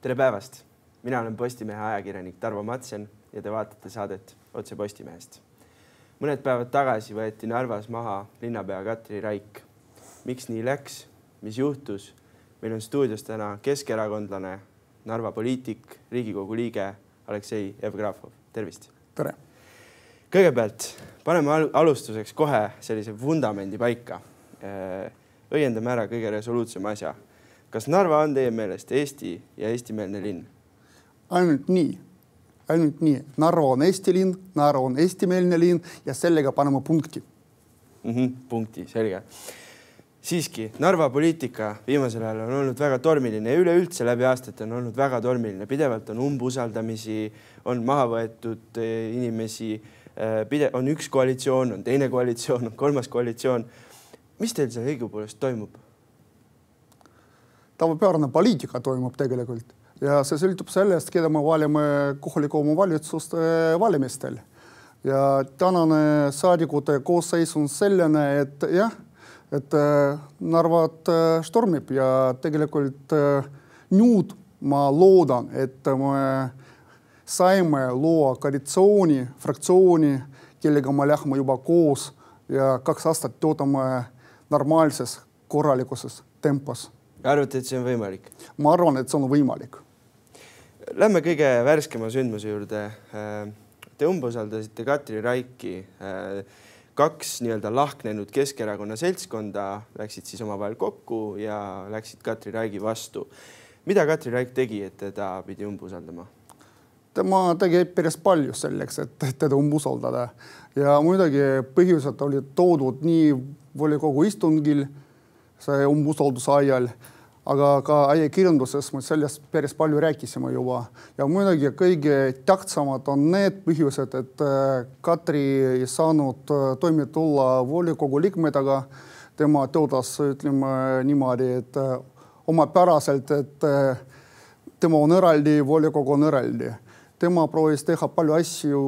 tere päevast, mina olen Postimehe ajakirjanik Tarvo Matsen ja te vaatate saadet Otse Postimehest. mõned päevad tagasi võeti Narvas maha linnapea Katri Raik. miks nii läks, mis juhtus? meil on stuudios täna keskerakondlane, Narva poliitik, Riigikogu liige Aleksei Jevgrafov, tervist. tere. kõigepealt paneme al alustuseks kohe sellise vundamendi paika. õiendame ära kõige resoluutsema asja kas Narva on teie meelest Eesti ja eestimeelne linn? ainult nii, ainult nii. Narva on Eesti linn, Narva on eestimeelne linn ja sellega paneme punkti mm. -hmm, punkti, selge. siiski Narva poliitika viimasel ajal on olnud väga tormiline ja üleüldse läbi aastate on olnud väga tormiline, pidevalt on umbusaldamisi, on maha võetud eh, inimesi, eh, pide-, on üks koalitsioon, on teine koalitsioon, on kolmas koalitsioon. mis teil seal õigupoolest toimub? Tavapärane poliitika toimub tegelikult ja see sõltub sellest, keda me valime kohalike omavalitsuste valimistel. ja tänane saadikute koosseis on selline, et jah, et äh, Narvat äh, stormib ja tegelikult nüüd ma loodan, et me saime luua koalitsiooni, fraktsiooni, kellega me lähme juba koos ja kaks aastat töötame normaalses korralikuses tempos arvate, et see on võimalik? ma arvan, et see on võimalik. Lähme kõige värskema sündmuse juurde. Te umbusaldasite Katri Raiki. kaks nii-öelda lahknenud Keskerakonna seltskonda läksid siis omavahel kokku ja läksid Katri Raigi vastu. mida Katri Raik tegi, et teda pidi umbusaldama? tema tegi päris palju selleks, et teda umbusaldada ja muidugi põhjused olid toodud nii volikogu istungil see umbusalduse ajal aga ka ajakirjanduses me sellest päris palju rääkisime juba. Ja muidugi kõige tähtsamad on need põhjused, et äh, Katri ei saanud äh, toime tulla volikogu liikmetega. tema töötas, ütleme niimoodi, et äh, omapäraselt, et tema on eraldi, volikogu on eraldi. Tema proovis teha palju asju,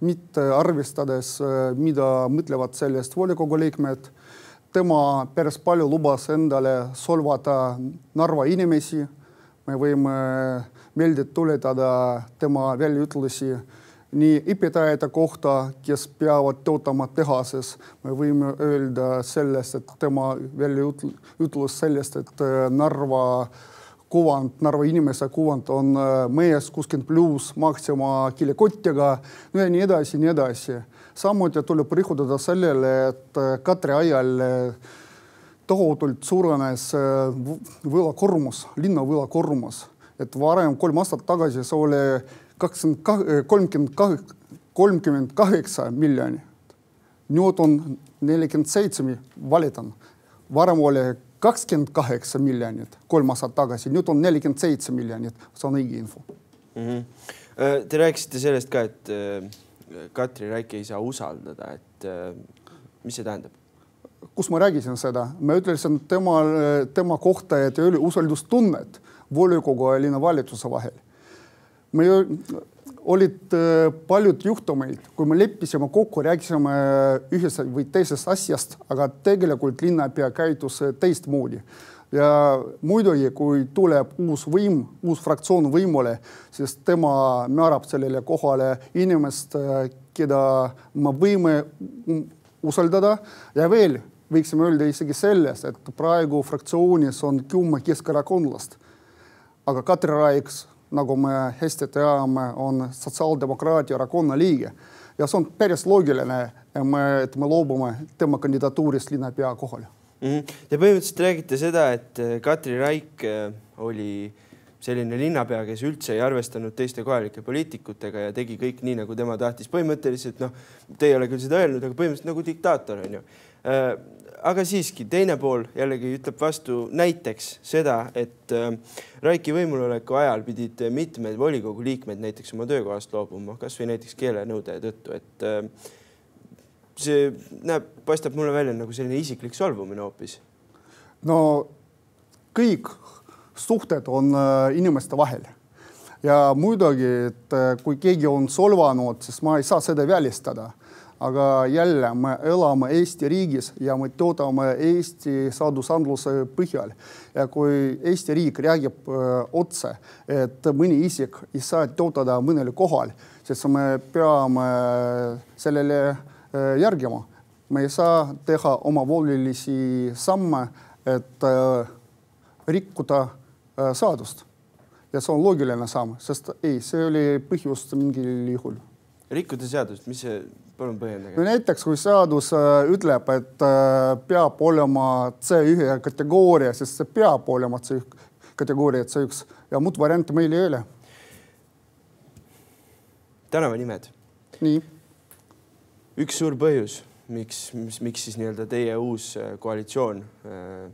mitte arvestades, mida mõtlevad sellest volikogu liikmed tema päris palju lubas endale solvata Narva inimesi. me võime meelde tuletada tema väljaütlusi nii õpetajate kohta, kes peavad töötama tehases. me võime öelda sellest, et tema väljaütlus sellest, et äh, Narva kuvand, Narva inimese kuvand on äh, mees kuuskümmend pluss Maxima kilekotiga, no ja nii edasi, nii edasi samuti tuleb rõhutada sellele, et äh, Katri ajal äh, tohutult suurenes äh, võlakoormus, linna võlakoormus, et varem kolm aastat tagasi see oli kakskümmend, kolmkümmend, kolmkümmend kaheksa miljonit. nüüd on nelikümmend seitse, valitan. varem oli kakskümmend kaheksa miljonit kolm aastat tagasi, nüüd on nelikümmend seitse miljonit, see on õige info mm. -hmm. Te rääkisite sellest ka, et Katri Raiki ei saa usaldada, et äh, mis see tähendab? kus ma rääkisin seda, ma ütlesin tema, tema kohta, et ei ole usaldustunnet volikogu ja linnavalitsuse vahel. me olid äh, paljud juhtumeid, kui me leppisime kokku, rääkisime ühest või teisest asjast, aga tegelikult linnapea käitus teistmoodi ja muidugi, kui tuleb uus võim, uus fraktsioon võimule, siis tema määrab sellele kohale inimest, keda me võime usaldada. Ja veel võiksime öelda isegi selles, et praegu fraktsioonis on kümme keskerakondlast. aga Katri Raik, nagu me hästi teame, on Sotsiaaldemokraatia erakonna liige. Ja see on päris loogiline, et me loobume tema kandidatuurist linnapea kohale mm. -hmm. Te põhimõtteliselt räägite seda, et äh, Katri Raik äh, oli selline linnapea, kes üldse ei arvestanud teiste kohalike poliitikutega ja tegi kõik nii, nagu tema tahtis. põhimõtteliselt noh, te ei ole küll seda öelnud, aga põhimõtteliselt nagu diktaator on ju. Äh, aga siiski teine pool jällegi ütleb vastu näiteks seda, et Raiki võimuloleku ajal pidid mitmed volikogu liikmed näiteks oma töökohast loobuma, kasvõi näiteks keelenõude tõttu, et see näeb, paistab mulle välja nagu selline isiklik solvumine hoopis. no kõik suhted on äh, inimeste vahel ja muidugi, et äh, kui keegi on solvanud, siis ma ei saa seda välistada. aga jälle me elame Eesti riigis ja me töötame Eesti seadusandluse põhjal. ja kui Eesti riik räägib öö, otse, et mõni isik ei saa töötada mõnel kohal, siis me peame sellele öö, järgima. me ei saa teha omavolilisi samme, et öö, rikkuda seadust ja see on loogiline samm, sest ei, see oli põhjus mingil juhul. rikkuda seadust, mis see, palun põhjendage. no näiteks kui seadus ütleb, et peab olema C1 kategooria, siis see peab olema C kategooria C1 ja muud varianti meil ei ole. tänavanimed. nii. Üks suur põhjus, miks, miks siis nii-öelda teie uus äh, koalitsioon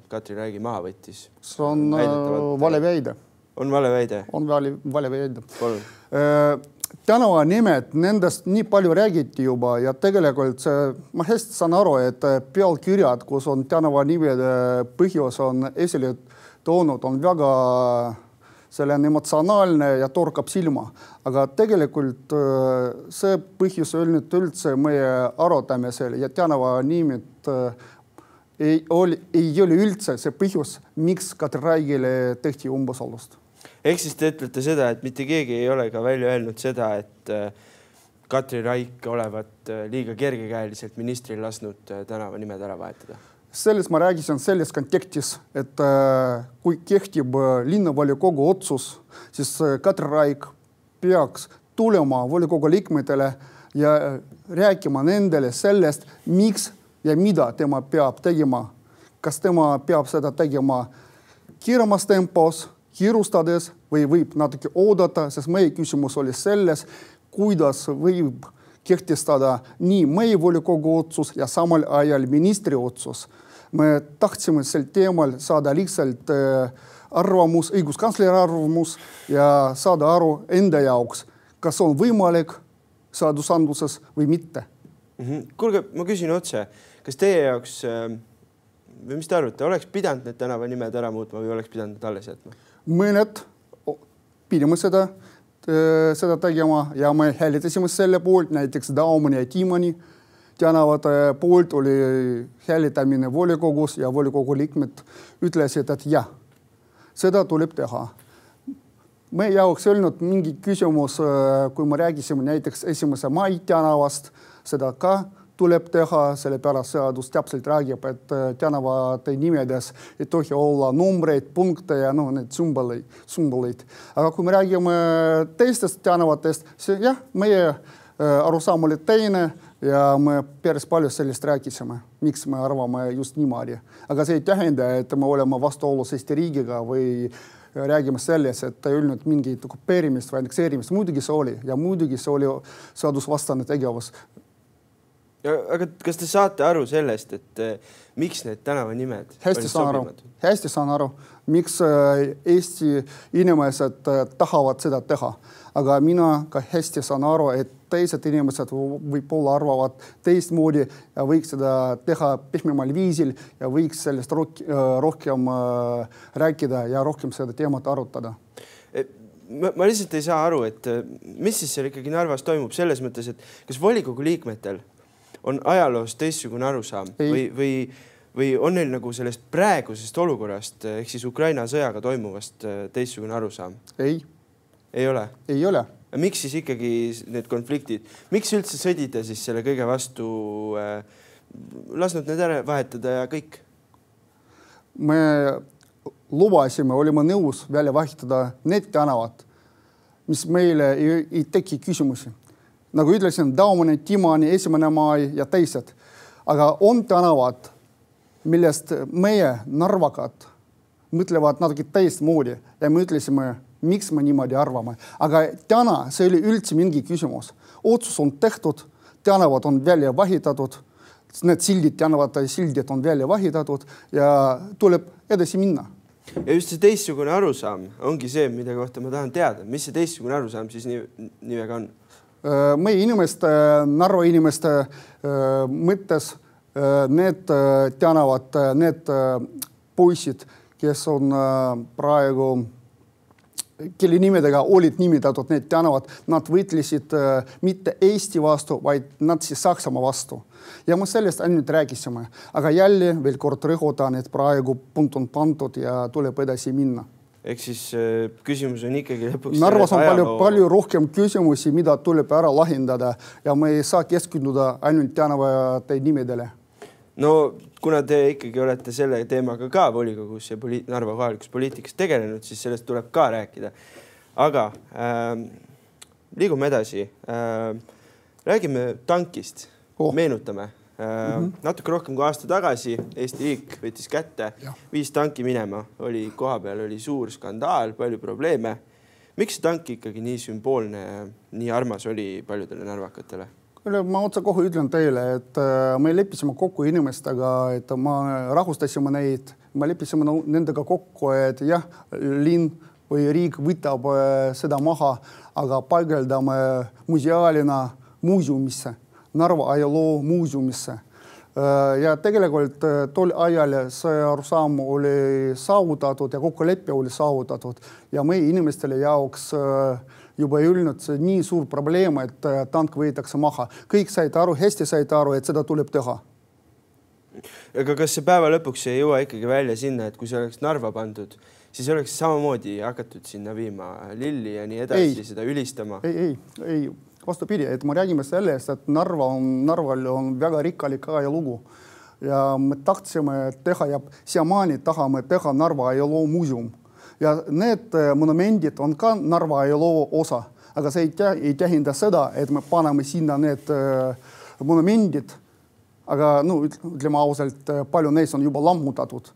Katri Raigi maha võttis? see on vale väide on vale väide? on vale, vale väide. äh, tänavanimed, nendest nii palju räägiti juba ja tegelikult see, ma hästi saan aru, et pealkirjad, kus on tänavanimede põhjus on esile toonud, on väga selline emotsionaalne ja torkab silma, aga tegelikult äh, see põhjus ei olnud üldse meie arutamisel ja tänavanimed ei oli, ei ole üldse see põhjus, miks Katri Raigile tehti umbusaldust ehk siis te ütlete seda, et mitte keegi ei ole ka välja öelnud seda, et äh, Katri Raik olevat äh, liiga kergekäeliselt ministril lasknud äh, tänavanimed ära vahetada? Sellest ma rääkisin selles kontekstis, et kui kehtib linnavolikogu otsus, siis Katri Raik peaks tulema volikogu liikmetele ja rääkima nendele sellest, miks ja mida tema peab tegema. kas tema peab seda tegema kiiremas tempos kiirustades või võib natuke oodata, sest meie küsimus oli selles, kuidas võib kehtestada nii meie volikogu otsus ja samal ajal ministri otsus. me tahtsime sel teemal saada lihtsalt arvamus, õiguskantsleri arvamus ja saada aru enda jaoks, kas on võimalik seadusandluses või mitte mm. -hmm. kuulge, ma küsin otse, kas teie jaoks äh, või mis te arvate, oleks pidanud need tänavanimed ära muutma või oleks pidanud need alles jätma? mõned pidime seda, seda tegema ja me hääletasime selle poolt, näiteks Daumani ja Tiimani tänavate poolt oli hääletamine volikogus ja volikogu liikmed ütlesid, et jah, seda tuleb teha. meie jaoks ei olnud mingi küsimus, kui me rääkisime näiteks esimese mai tänavast, seda ka tuleb teha, sellepärast seadus täpselt räägib, et äh, tänavate nimedes ei tohi olla numbreid, punkte ja noh, need sümboleid, sümboleid. aga kui me räägime teistest tänavatest, siis jah, meie äh, arusaam oli teine ja me päris palju sellest rääkisime, miks me arvame just niimoodi. aga see ei tähenda, et me oleme vastuolus Eesti riigiga või räägime selles, et ei olnud mingit okupeerimist või annekseerimist, muidugi see oli ja muidugi see oli seadusvastane tegevus aga kas te saate aru sellest, et äh, miks need tänavanimed? hästi saan aru, hästi saan aru, miks äh, Eesti inimesed äh, tahavad seda teha, aga mina ka hästi saan aru, et teised inimesed võib-olla arvavad teistmoodi ja võiks seda teha pehmemal viisil ja võiks sellest rohkem, rohkem rääkida ja rohkem seda teemat arutada. Ma, ma lihtsalt ei saa aru, et mis siis seal ikkagi Narvas toimub selles mõttes, et kas volikogu liikmetel on ajaloost teistsugune arusaam ei. või, või, või on neil nagu sellest praegusest olukorrast ehk siis Ukraina sõjaga toimuvast äh, teistsugune arusaam? ei. ei ole? ei ole. miks siis ikkagi need konfliktid, miks üldse sõdida siis selle kõige vastu äh,? lasknud need ära vahetada ja kõik? me lubasime, olime nõus välja vahetada need tänavad, mis meile ei, ei teki küsimusi nagu ütlesin, Daumani, Timani, Esimene Mai ja teised. aga on tänavad, millest meie, narvakad, mõtlevad natuke teistmoodi ja me ütlesime, miks me niimoodi arvame. aga täna see oli üldse mingi küsimus. otsus on tehtud, tänavad on välja vahitatud, need sildid, tänavate sildid on välja vahitatud ja tuleb edasi minna ja just see teistsugune arusaam ongi see, mida kohta ma tahan teada, mis see teistsugune arusaam siis nii, nii väga on meie inimeste, Narva inimeste äh, mõttes äh, need tänavad, need poisid, kes on praegu kelle nimedega olid nimetatud need tänavad, nad võitlesid äh, mitte Eesti vastu, vaid Natsi-Saksamaa vastu. ja me sellest ainult rääkisime, aga jälle veel kord rõhutan, et praegu punt on pandud ja tuleb edasi minna ehk siis äh, küsimus on ikkagi lõpuks. Narvas on palju, palju rohkem küsimusi, mida tuleb ära lahendada ja me ei saa keskenduda ainult tänavate nimedele. no kuna te ikkagi olete selle teemaga ka volikogus ja poliit-, Narva kohalikus poliitikas tegelenud, siis sellest tuleb ka rääkida. aga äh, liigume edasi äh,. räägime tankist oh., meenutame Mm -hmm. natuke rohkem kui aasta tagasi Eesti riik võttis kätte, viis tanki minema, oli kohapeal oli suur skandaal, palju probleeme. miks see tank ikkagi nii sümboolne, nii armas oli paljudele narvakatele? ma otsekohe ütlen teile, et äh, me leppisime kokku inimestega, et me rahustasime neid, me leppisime nendega kokku, et jah, linn või riik võtab äh, seda maha, aga paigaldame museaalina muuseumisse Narva ajaloomuuseumisse. Äh, ja tegelikult äh, tol ajal see arusaam oli saavutatud ja kokkulepe oli saavutatud ja meie inimestele jaoks äh, juba ei olnud see nii suur probleem, et tank võetakse maha. kõik said aru, hästi said aru, et seda tuleb teha aga kas see päeva lõpuks ei jõua ikkagi välja sinna, et kui see oleks Narva pandud, siis oleks samamoodi hakatud sinna viima lilli ja nii edasi, seda ülistama? ei, ei, ei, vastupidi, et me räägime sellest, et Narva on, Narval on väga rikkalik ajalugu ja me tahtsime teha ja siiamaani tahame teha Narva ajaloomuuseum ja need äh, monumendid on ka Narva ajaloo osa, aga see ei, ei tähenda seda, et me paneme sinna need äh, monumendid. aga no ütleme ausalt, äh, palju neist on juba lammutatud.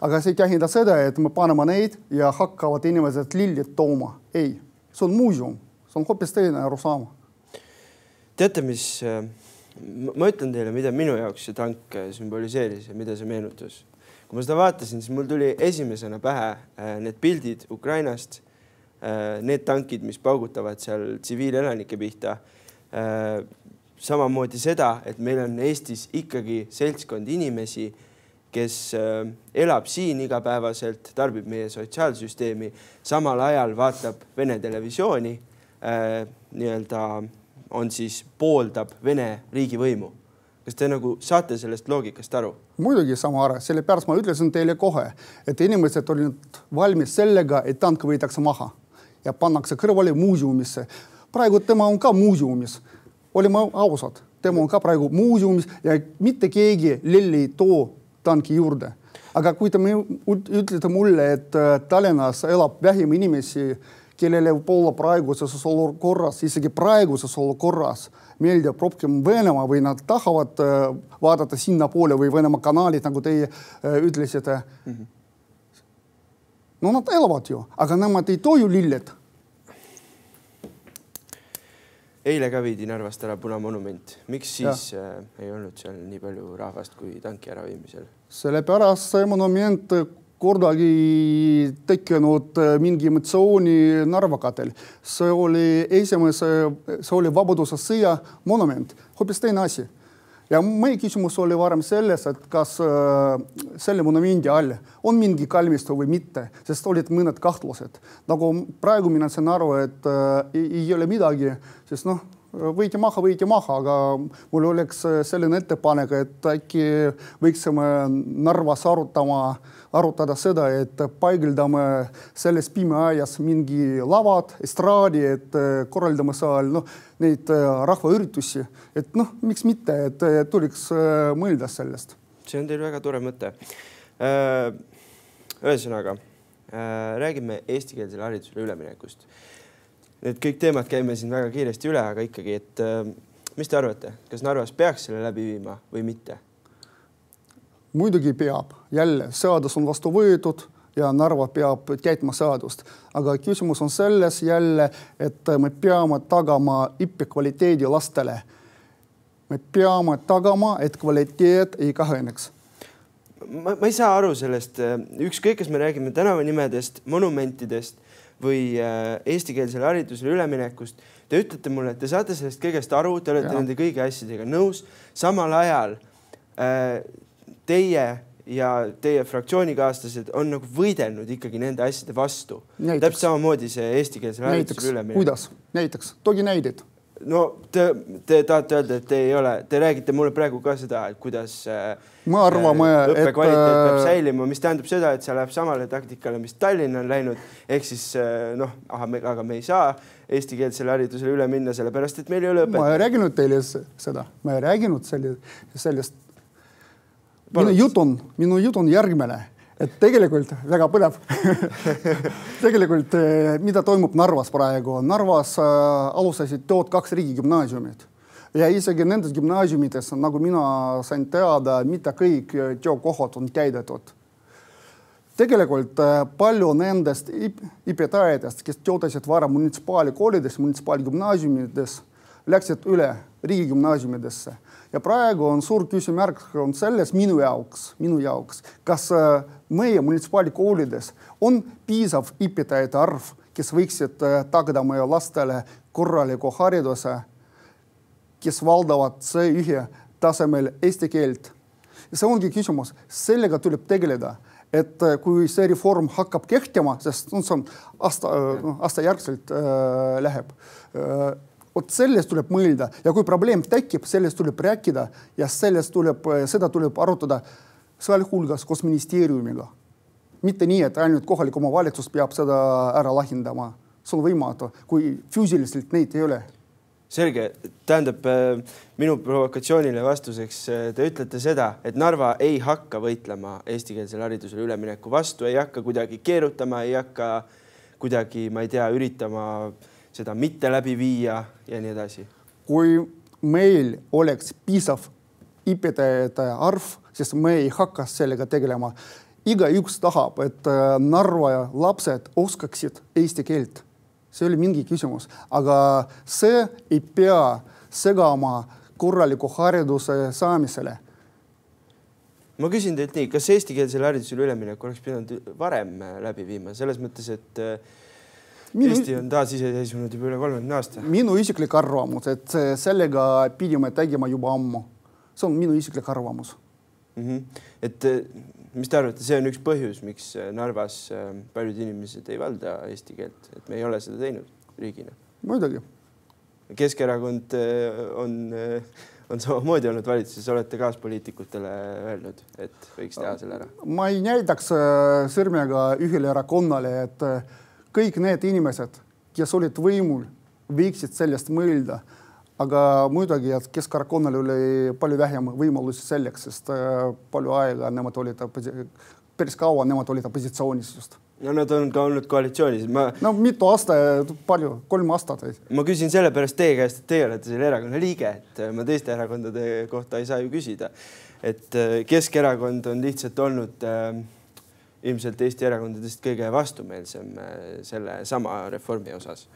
aga see ei tähenda seda, et me paneme neid ja hakkavad inimesed lillid tooma. ei, see on muuseum, see on hoopis teine arusaam teate, mis, äh, ma ütlen teile, mida minu jaoks see tank äh, sümboliseeris ja mida see meenutas. kui ma seda vaatasin, siis mul tuli esimesena pähe äh, need pildid Ukrainast, need tankid, mis paugutavad seal tsiviilelanike pihta. samamoodi seda, et meil on Eestis ikkagi seltskond inimesi, kes elab siin igapäevaselt, tarbib meie sotsiaalsüsteemi, samal ajal vaatab Vene televisiooni nii-öelda on siis, pooldab Vene riigivõimu. kas te nagu saate sellest loogikast aru? muidugi sama aru, sellepärast ma ütlesin teile kohe, et inimesed olid valmis sellega, et tank võetakse maha ja pannakse kõrvale muuseumisse. praegu tema on ka muuseumis, olime ausad, tema on ka praegu muuseumis ja mitte keegi lilli ei too tanki juurde. aga kui te ütlete mulle, et äh, Tallinnas elab vähem inimesi kellele võib-olla praeguses olukorras, isegi praeguses olukorras meeldib rohkem Venemaa või nad tahavad äh, vaadata sinnapoole või Venemaa kanalid, nagu teie äh, ütlesite mm. -hmm. no nad elavad ju, aga nemad ei too ju lilled. eile ka viidi Narvast ära Punamonument, miks siis ja. äh, ei olnud seal nii palju rahvast kui tanki äraviimisel? sellepärast see monument kordagi tekkinud äh, mingi emotsiooni narvakatel. see oli esimese, see oli Vabadussõja monument, hoopis teine asi. ja meie küsimus oli varem selles, et kas äh, selle monumendi all on mingi kalmistu või mitte, sest olid mõned kahtlused. nagu praegu mina saan aru, et äh, ei, ole midagi, sest noh võeti maha, võeti maha, aga mul oleks selline ettepanek, et äkki võiksime Narvas arutama, arutada seda, et paigaldame selles pimeajas mingi lavad, estraadi, et korraldame seal noh, neid rahvaüritusi, et noh, miks mitte, et tuleks mõelda sellest. see on teil väga tore mõte. ühesõnaga räägime eestikeelsele haridusele üleminekust Need kõik teemad käime siin väga kiiresti üle, aga ikkagi, et äh, mis te arvate, kas Narvas peaks selle läbi viima või mitte? Muidugi peab, jälle seadus on vastu võetud ja Narva peab täitma seadust, aga küsimus on selles jälle, et me peame tagama õppekvaliteedi lastele. me peame tagama, et kvaliteet ei kahaneks ma, ma ei saa aru sellest, ükskõik, kas me räägime tänavanimedest, monumentidest või äh, eestikeelsele haridusele üleminekust. Te ütlete mulle, et te saate sellest kõigest aru, te olete ja. nende kõigi asjadega nõus, samal ajal äh, teie ja teie fraktsioonikaaslased on nagu võidelnud ikkagi nende asjade vastu. Täpselt samamoodi see eestikeelsele näiteks haridusele üleminek. kuidas, näiteks toogi näiteid. no te, te tahate öelda, et te ei ole, te räägite mulle praegu ka seda, et kuidas äh, me arvame, äh, et kvaliteet peab äh, säilima, mis tähendab seda, et see läheb samale taktikale, mis Tallinn on läinud, ehk siis äh, noh, aga me ei saa eestikeelsele haridusele üle minna, sellepärast et meil ei ole ma õpetajaid. ei rääkinud teile seda, ma ei rääkinud selle, sellest. Minu jutt on, minu jutt on järgmine, et tegelikult väga põnev. Tegelikult, eh, mida toimub Narvas praegu, Narvas äh, alustasid tööd kaks riigigümnaasiumit ja isegi nendes gümnaasiumites, nagu mina sain teada, mitte kõik eh, töökohad on täidetud. Tegelikult palju nendest õp- õpetajatest, kes töötasid varem munitsipaalkoolides, munitsipaalgümnaasiumides, läksid üle riigigümnaasiumidesse ja praegu on suur küsimärk on selles minu jaoks, minu jaoks, kas äh, meie munitsipaalkoolides on piisav õpetajate arv, kes võiksid äh, tagada meie lastele korraliku hariduse, kes valdavad C1 tasemel eesti keelt. see ongi küsimus, sellega tuleb tegeleda et äh, kui see reform hakkab kehtima, sest noh, see on aasta, aastajärgselt äh, läheb äh,. Vot sellest tuleb mõelda. Ja kui probleem tekib, sellest tuleb rääkida ja sellest tuleb, seda tuleb arutada sealhulgas koos ministeeriumiga. mitte nii, et ainult kohalik omavalitsus peab seda ära lahendama, see on võimatu, kui füüsiliselt neid ei ole. Selge, tähendab äh, minu provokatsioonile vastuseks äh, te ütlete seda, et Narva ei hakka võitlema eestikeelsele haridusele ülemineku vastu, ei hakka kuidagi keerutama, ei hakka kuidagi, ma ei tea, üritama seda mitte läbi viia ja nii edasi. kui meil oleks piisav õpetajate arv, siis me ei hakka sellega tegelema. igaüks tahab, et äh, Narva lapsed oskaksid eesti keelt. see ole mingi küsimus, aga see ei pea segama korraliku hariduse saamisele ma küsin teilt nii, kas eestikeelsele haridusele üleminek oleks pidanud varem äh, läbi viima, selles mõttes, et äh, Minu- Eesti on taasiseseisvunud juba üle kolmekümne aasta. minu isiklik arvamus, et sellega pidime tegema juba ammu. see on minu isiklik arvamus. mm. -hmm. et äh, mis te arvate, see on üks põhjus, miks äh, Narvas äh, paljud inimesed ei valda eesti keelt, et me ei ole seda teinud riigina. muidugi Keskerakond on, on samamoodi olnud valitsuses, olete kaaspoliitikutele öelnud, et võiks teha selle ära. ma ei näitaks äh, sõrmega ühele erakonnale, et kõik need inimesed, kes olid võimul, võiksid sellest mõelda. aga muidugi, et Keskerakonnal oli palju vähem võimalusi selleks, sest äh, palju aega nemad olid, päris kaua nemad olid opositsioonis just. no nad on ka olnud koalitsioonis, ma, no mitu aastat, palju, kolm aastat või? ma küsin sellepärast teie käest, et teie olete selle erakonna liige, et ma teiste erakondade kohta ei saa ju küsida. et äh, Keskerakond on lihtsalt olnud äh, ilmselt Eesti erakondadest kõige vastumeelsem äh, selle sama reformi osas.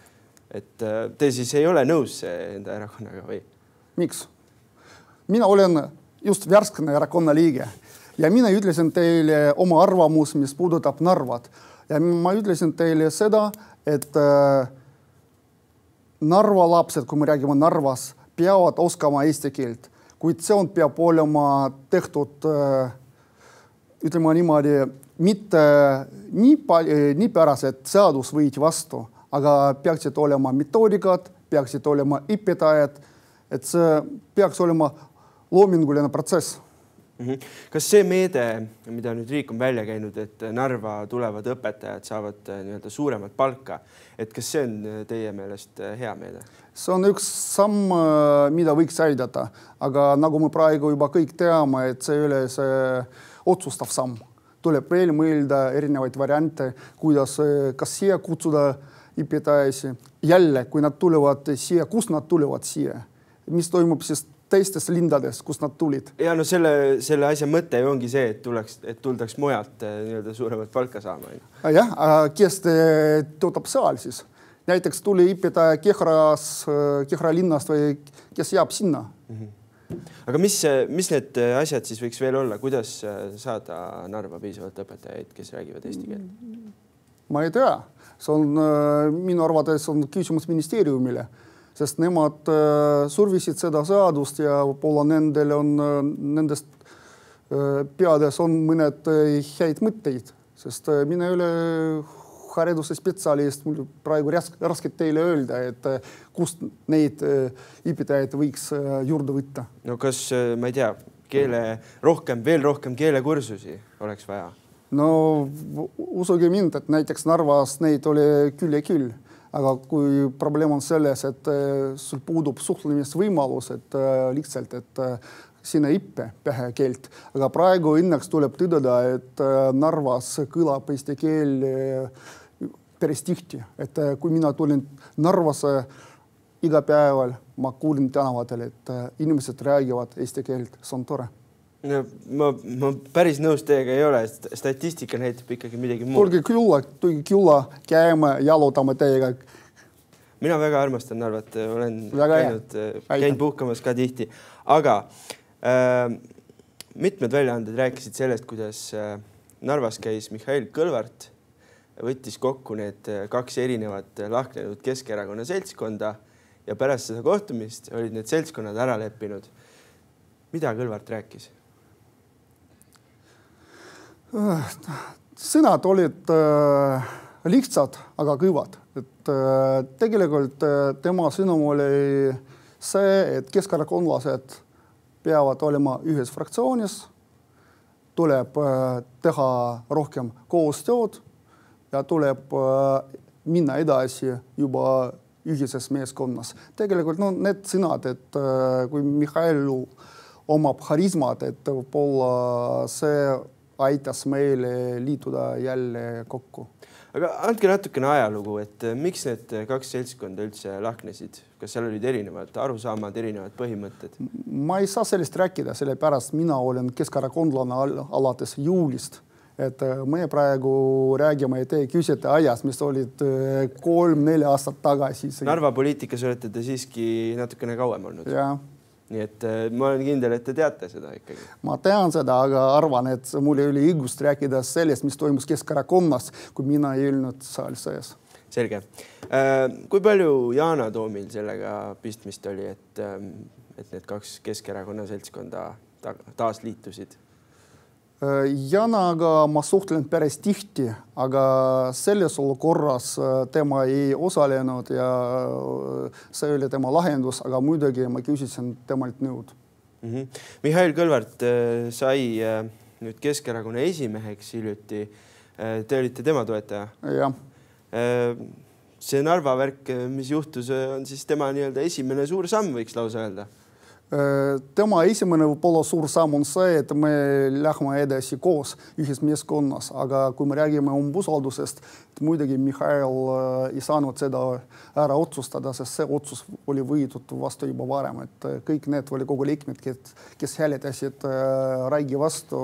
et äh, te siis ei ole nõus enda erakonnaga või? miks? mina olen just värskene erakonna liige ja mina ütlesin teile oma arvamus, mis puudutab Narvat ja ma ütlesin teile seda, et äh, Narva lapsed, kui me räägime Narvas, peavad oskama eesti keelt, kuid see on, peab olema tehtud äh, ütleme niimoodi, mitte nii palju, nii pärast, et seadus võeti vastu, aga peaksid olema metoodikad, peaksid olema õpetajad, et see peaks olema loominguline protsess Mhm. kas see meede, mida nüüd riik on välja käinud, et Narva tulevad õpetajad saavad äh, nii-öelda suuremat palka, et kas see on äh, teie meelest hea meede? see on üks samm, mida võiks aidata, aga nagu me praegu juba kõik teame, et see ei ole see otsustav samm. Tuleb veel mõelda erinevaid variante, kuidas, kas siia kutsuda õpetajaisi. jälle, kui nad tulevad siia, kust nad tulevad siia, mis toimub siis teistes lindades, kust nad tulid? ja no selle, selle asja mõte ju ongi see, et tuleks, et tuldaks mujalt eh, nii-öelda suuremat palka saama. jah, kes te- töötab seal siis? näiteks tuli õpetaja Kehras, Kehra linnast või kes jääb sinna? Aga mis, mis need asjad siis võiks veel olla, kuidas saada Narva piisavalt õpetajaid, kes räägivad eesti keelt? ma ei tea, see on äh, minu arvates on küsimus ministeeriumile, sest nemad äh, survisid seda seadust ja võib-olla nendel on äh, nendest peades on mõned häid mõtteid, sest mina ei ole hariduse spetsialist, mul praegu raske teile öelda, et kust neid õpetajaid võiks juurde võtta. no kas, ma ei tea, keele rohkem, veel rohkem keelekursusi oleks vaja? no uskuge mind, et näiteks Narvas neid oli küll ja küll, aga kui probleem on selles, et sul puudub suhtlemisvõimalus, et lihtsalt, et siin ei õppe pähe keelt, aga praegu õnneks tuleb tõdeda, et Narvas kõlab eesti keel päris tihti, et kui mina tulin Narvasse igapäeval ma kuulin tänavatel, et äh, inimesed räägivad eesti keelt, see on tore. no ma, ma päris nõus teiega ei ole, statistika näitab ikkagi midagi muud. tulge külla, tulge külla, käime, jalutame teiega. mina väga armastan Narvat, olen väga käinud, äh, käinud puhkamas ka tihti, aga äh, mitmed väljaanded rääkisid sellest, kuidas äh, Narvas käis Mihhail Kõlvart, võttis kokku need äh, kaks erinevat lahknenud Keskerakonna seltskonda ja pärast seda kohtumist olid need seltskonnad ära leppinud. mida Kõlvart rääkis? sõnad olid äh, lihtsad, aga kõvad, et äh, tegelikult äh, tema sõnum oli see, et keskerakondlased peavad olema ühes fraktsioonis, tuleb äh, teha rohkem koostööd ja tuleb äh, minna edasi juba ühises meeskonnas. tegelikult no need sõnad, et äh, kui Mihhail omab harismat, et võib-olla see aitas meile liituda jälle kokku. aga andke natukene ajalugu, et äh, miks need kaks seltskonda üldse lahknesid, kas seal olid erinevad arusaamad, erinevad põhimõtted? ma ei saa sellest rääkida, sellepärast mina olen keskerakondlane alates juulist et äh, me praegu räägime te küsite ajast, mis olid äh, kolm-neli aastat tagasi. Narva poliitikas olete te siiski natukene kauem olnud. nii et äh, ma olen kindel, et te teate seda ikkagi. ma tean seda, aga arvan, et mul ei ole õigust rääkida sellest, mis toimus Keskerakonnas, kui mina ei olnud seal sees. selge. kui palju Yana Toomil sellega pistmist oli, et, ähm, et need kaks Keskerakonna seltskonda taas liitusid? Janaga ma suhtlen päris tihti, aga selles olukorras tema ei osalenud ja see oli tema lahendus, aga muidugi ma küsisin temalt nõud mm. -hmm. Mihhail Kõlvart sai nüüd Keskerakonna esimeheks hiljuti. Te olite tema toetaja? jah. see Narva värk, mis juhtus, on siis tema nii-öelda esimene suur samm, võiks lausa öelda tema esimene võib-olla suur samm on see, et me lähme edasi koos ühes meeskonnas, aga kui me räägime umbusaldusest, muidugi Mihhail ei saanud seda ära otsustada, sest see otsus oli võetud vastu juba varem, et kõik need volikogu liikmed, kes, kes hääletasid Raigi vastu,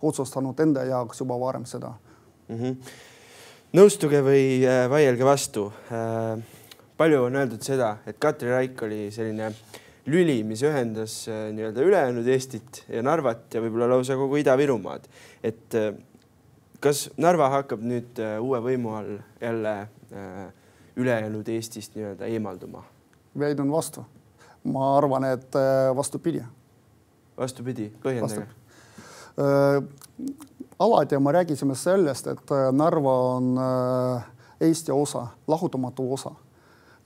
otsustanud enda jaoks juba varem seda mm. -hmm. nõustuge või vaielge vastu. palju on öeldud seda, et Katri Raik oli selline äh, lüli, mis ühendas äh, nii-öelda ülejäänud Eestit ja Narvat ja võib-olla lausa kogu Ida-Virumaad. et äh, kas Narva hakkab nüüd äh, uue võimu all jälle ülejäänud Eestist nii-öelda eemalduma? väidan vastu. ma arvan, et vastupidi. vastupidi, põhjendage. alati me rääkisime sellest, et Narva on Eesti osa, lahutamatu osa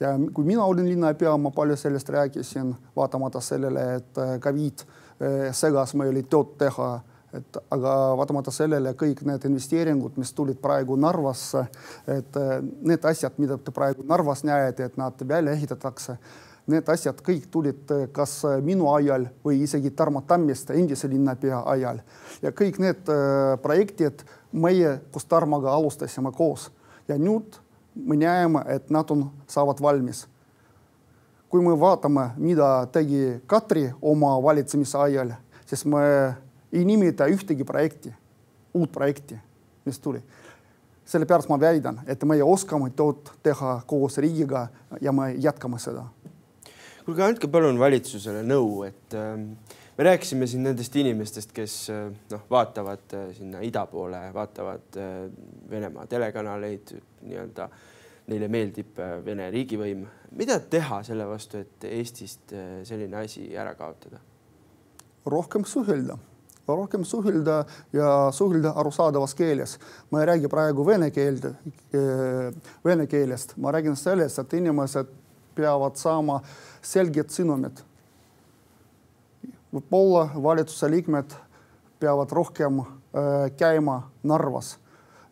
ja kui mina olin linnapea, ma palju sellest rääkisin, vaatamata sellele, et äh, Covid äh, segas meil tööd teha, et aga vaatamata sellele kõik need investeeringud, mis tulid praegu Narvasse, et äh, need asjad, mida te praegu Narvas näete, et nad välja ehitatakse, need asjad kõik tulid kas minu ajal või isegi Tarmo Tammiste, endise linnapea ajal. ja kõik need projektid meie koos Tarmoga alustasime koos ja nüüd me näeme, et nad on, saavad valmis. kui me vaatame, mida tegi Katri oma valitsemise ajal, siis me ei nimeta ühtegi projekti, uut projekti, mis tuli. sellepärast ma väidan, et meie oskame tööd teha koos riigiga ja me jätkame seda. kuulge, andke palun valitsusele nõu, et äh, me rääkisime siin nendest inimestest, kes äh, noh, vaatavad äh, sinna ida poole, vaatavad äh, Venemaa telekanaleid nii-öelda neile meeldib Vene riigivõim. mida teha selle vastu, et Eestist selline asi ära kaotada? rohkem suhelda, rohkem suhelda ja suhelda arusaadavas keeles. ma ei räägi praegu vene keelt, vene keelest, ma räägin sellest, et inimesed peavad saama selged sõnumid. Võib-olla valitsuse liikmed peavad rohkem äh, käima Narvas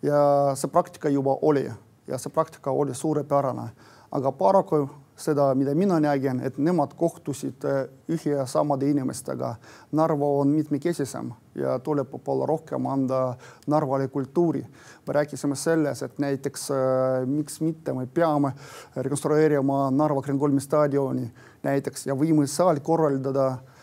ja see praktika juba oli ja see praktika oli suurepärane, aga paraku seda, mida mina nägin, et nemad kohtusid äh, ühe ja samade inimestega. Narva on mitmekesisem ja tuleb võib-olla rohkem anda Narvale kultuuri. me rääkisime selles, et näiteks äh, miks mitte me peame rekonstrueerima Narva Kreenholmi staadioni näiteks ja võime seal korraldada äh,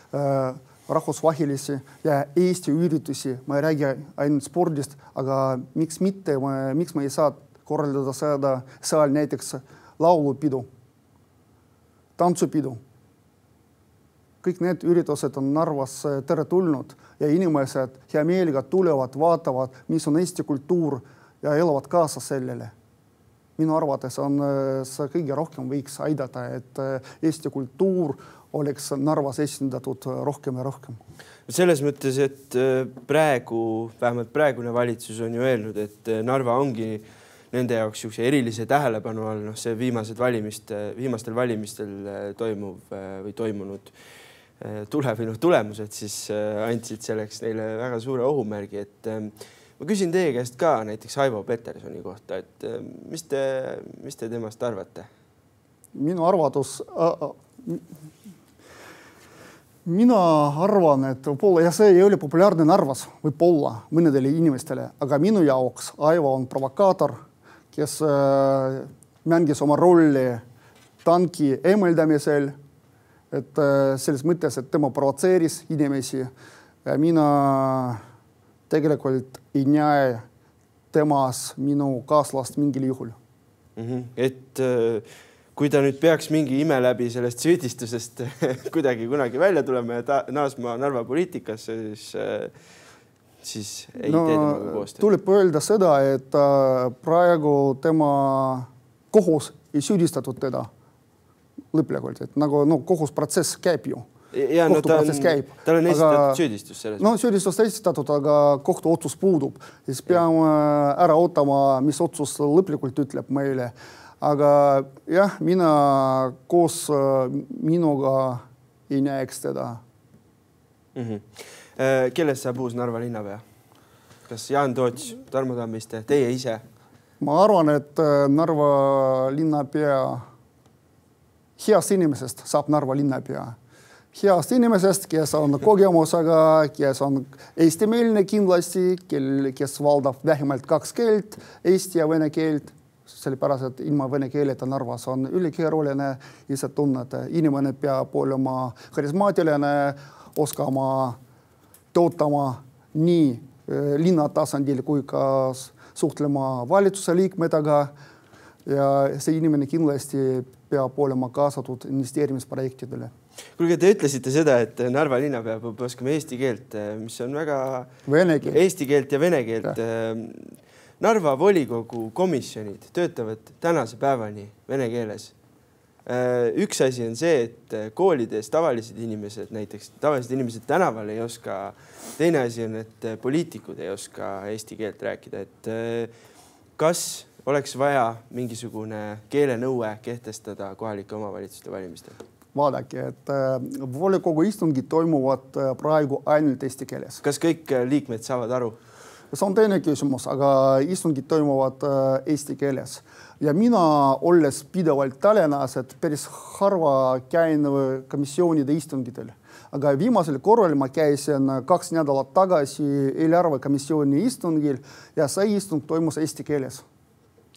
rahvusvahelisi ja Eesti üritusi, ma ei räägi ainult spordist, aga miks mitte, miks me ei saa korraldada seda seal näiteks laulupidu tantsupidu. kõik need üritused on Narvas teretulnud ja inimesed hea meelega tulevad, vaatavad, mis on Eesti kultuur ja elavad kaasa sellele. Minu arvates on see kõige rohkem võiks aidata, et Eesti kultuur oleks Narvas esindatud rohkem ja rohkem. selles mõttes, et praegu, vähemalt praegune valitsus on ju öelnud, et Narva ongi nende jaoks niisuguse erilise tähelepanu all, noh, see viimased valimiste, viimastel valimistel äh, toimuv äh, või toimunud äh, tule või noh, tulemused siis andsid selleks neile väga suure ohumärgi, et ma küsin teie käest ka näiteks Aivo Petersoni kohta, et mis te, mis te temast arvate? minu arvates äh,, mina arvan, et võib-olla ja see ei ole populaarne Narvas, võib-olla mõnedele inimestele, aga minu jaoks Aivo on provokaator kes äh, mängis oma rolli tanki eemaldamisel. et äh, selles mõttes, et tema provotseeris inimesi mina tegelikult ei näe temas minu kaaslast mingil juhul mm. -hmm. et äh, kui ta nüüd peaks mingi ime läbi sellest süüdistusest kuidagi kunagi välja tulema ja ta, naasma Narva poliitikasse, siis äh, siis ei no, tee temaga koostööd? tuleb öelda seda, et äh, praegu tema kohus ei süüdistatud teda lõplikult, et nagu no kohusprotsess käib ju. Ja no ta on, tal on esitatud aga, süüdistus selles. no süüdistus esitatud, aga kohtuotsus puudub, siis peame ära ootama, mis otsus lõplikult ütleb meile. aga jah, mina koos äh, minuga ei näeks teda mm. -hmm Äh, kellest saab uus Narva linnapea? kas Jaan Toots, Tarmo Tammiste, teie ise? ma arvan, et äh, Narva linnapea, heast inimesest saab Narva linnapea. Heast inimesest, kes on kogemusega, kes on eestimeelne kindlasti, kel, kes valdab vähemalt kaks keelt, eesti ja vene keelt sellepärast, et ilma vene keeleta Narvas on ülikeeruline. ise tunned, inimene peab olema karismaatiline, oskama töötama nii eh, linna tasandil kui ka suhtlema valitsuse liikmetega. ja see inimene kindlasti peab olema kaasatud investeerimisprojektidele kuulge, te ütlesite seda, et Narva linnapea peab oskama eesti keelt, eh, mis on väga. Vene keelt. Eesti keelt ja vene keelt. Eh, Narva volikogu komisjonid töötavad tänase päevani vene keeles Äh, üks asi on see, et koolides tavalised inimesed, näiteks tavalised inimesed tänaval ei oska. teine asi on, et poliitikud ei oska eesti keelt rääkida, et kas oleks vaja mingisugune keelenõue kehtestada kohalike omavalitsuste valimistel? Vaadake, et volikogu istungid toimuvad praegu ainult eesti keeles. kas kõik liikmed saavad aru? see on teine küsimus, aga istungid toimuvad eesti keeles ja mina, olles pidevalt Tallinnas, et päris harva käin komisjonide istungitel, aga viimasel korral ma käisin kaks nädalat tagasi eelarvekomisjoni istungil ja see istung toimus eesti keeles.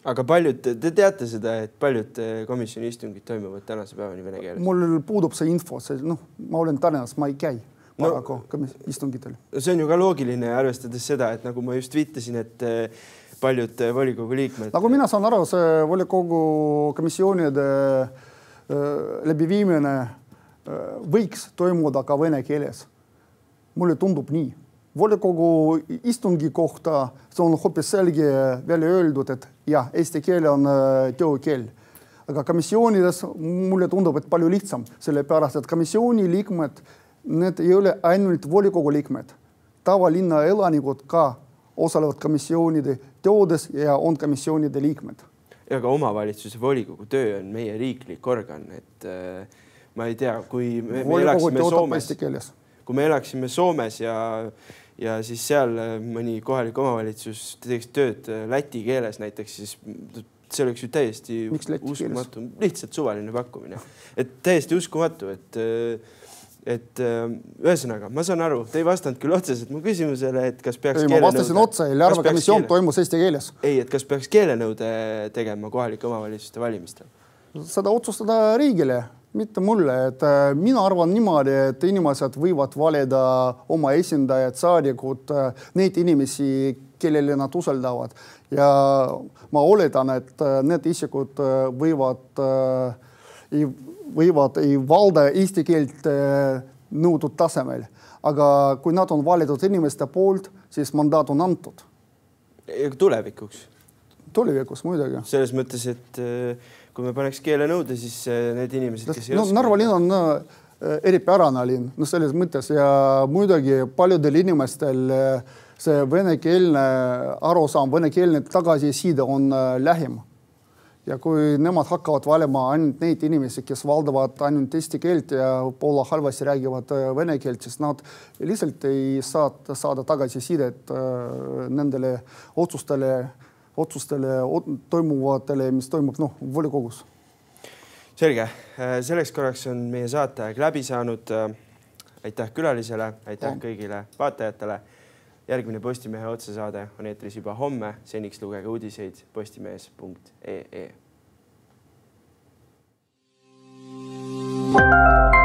Aga paljud, te teate seda, et paljud komisjoni istungid toimuvad tänase päevani vene keeles? mul puudub see info, see noh, ma olen Tallinnas, ma ei käi paraku no, istungitel. see on ju ka loogiline, arvestades seda, et nagu ma just viitasin, et paljud eh, volikogu liikmed. nagu mina saan aru, see volikogu komisjonide läbiviimine võiks toimuda ka vene keeles. mulle tundub nii. volikogu istungi kohta, see on hoopis selge välja öeldud, et jah, eesti keel on äh, töökeel aga komisjonides mulle tundub, et palju lihtsam, sellepärast et komisjoni liikmed, need ei ole ainult volikogu liikmed. Tavalinna elanikud ka osalevad komisjonide töödes ja on komisjonide liikmed. ja ka omavalitsuse volikogu töö on meie riiklik organ, et äh, ma ei tea, kui me, me elaksime Soomes, kui me elaksime Soomes ja ja siis seal äh, mõni kohalik omavalitsus teeks tööd äh, läti keeles näiteks, siis see oleks ju täiesti uskumatu, lihtsalt suvaline pakkumine, et täiesti uskumatu, et äh, et ühesõnaga, ma saan aru, te ei vastanud küll otseselt mu küsimusele, et kas peaks. ei, ma vastasin otse, eelarve komisjon keele... toimus eesti keeles. ei, et kas peaks keelenõude tegema kohalike omavalitsuste valimistel? seda otsustada riigile mitte mulle, et äh, mina arvan niimoodi, et inimesed võivad valida oma esindajad, saadikud, äh, neid inimesi, kellele nad usaldavad ja ma oletan, et äh, need isikud võivad, võivad ei valda eesti keelt nõutud tasemel, aga kui nad on valitud inimeste poolt, siis mandaat on antud. tulevikuks? tulevikus muidugi. selles mõttes, et kui me paneks keelenõude, siis need inimesed, kes ei no, oska. Narva linn on äh, eripärane linn, noh, selles mõttes ja muidugi paljudel inimestel äh, see venekeelne arusaam, venekeelne tagasiside on lähim. ja kui nemad hakkavad valima ainult neid inimesi, kes valdavad ainult eesti keelt ja poole halvasti räägivad vene keelt, siis nad lihtsalt ei saa saada tagasisidet nendele otsustele otsustele, toimuvatele, mis toimub noh, volikogus. selge, selleks korraks on meie saateaeg läbi saanud. aitäh külalisele, aitäh oh. kõigile vaatajatele. järgmine Postimehe otsesaade on eetris juba homme, seniks lugege uudiseid postimees.ee. thank you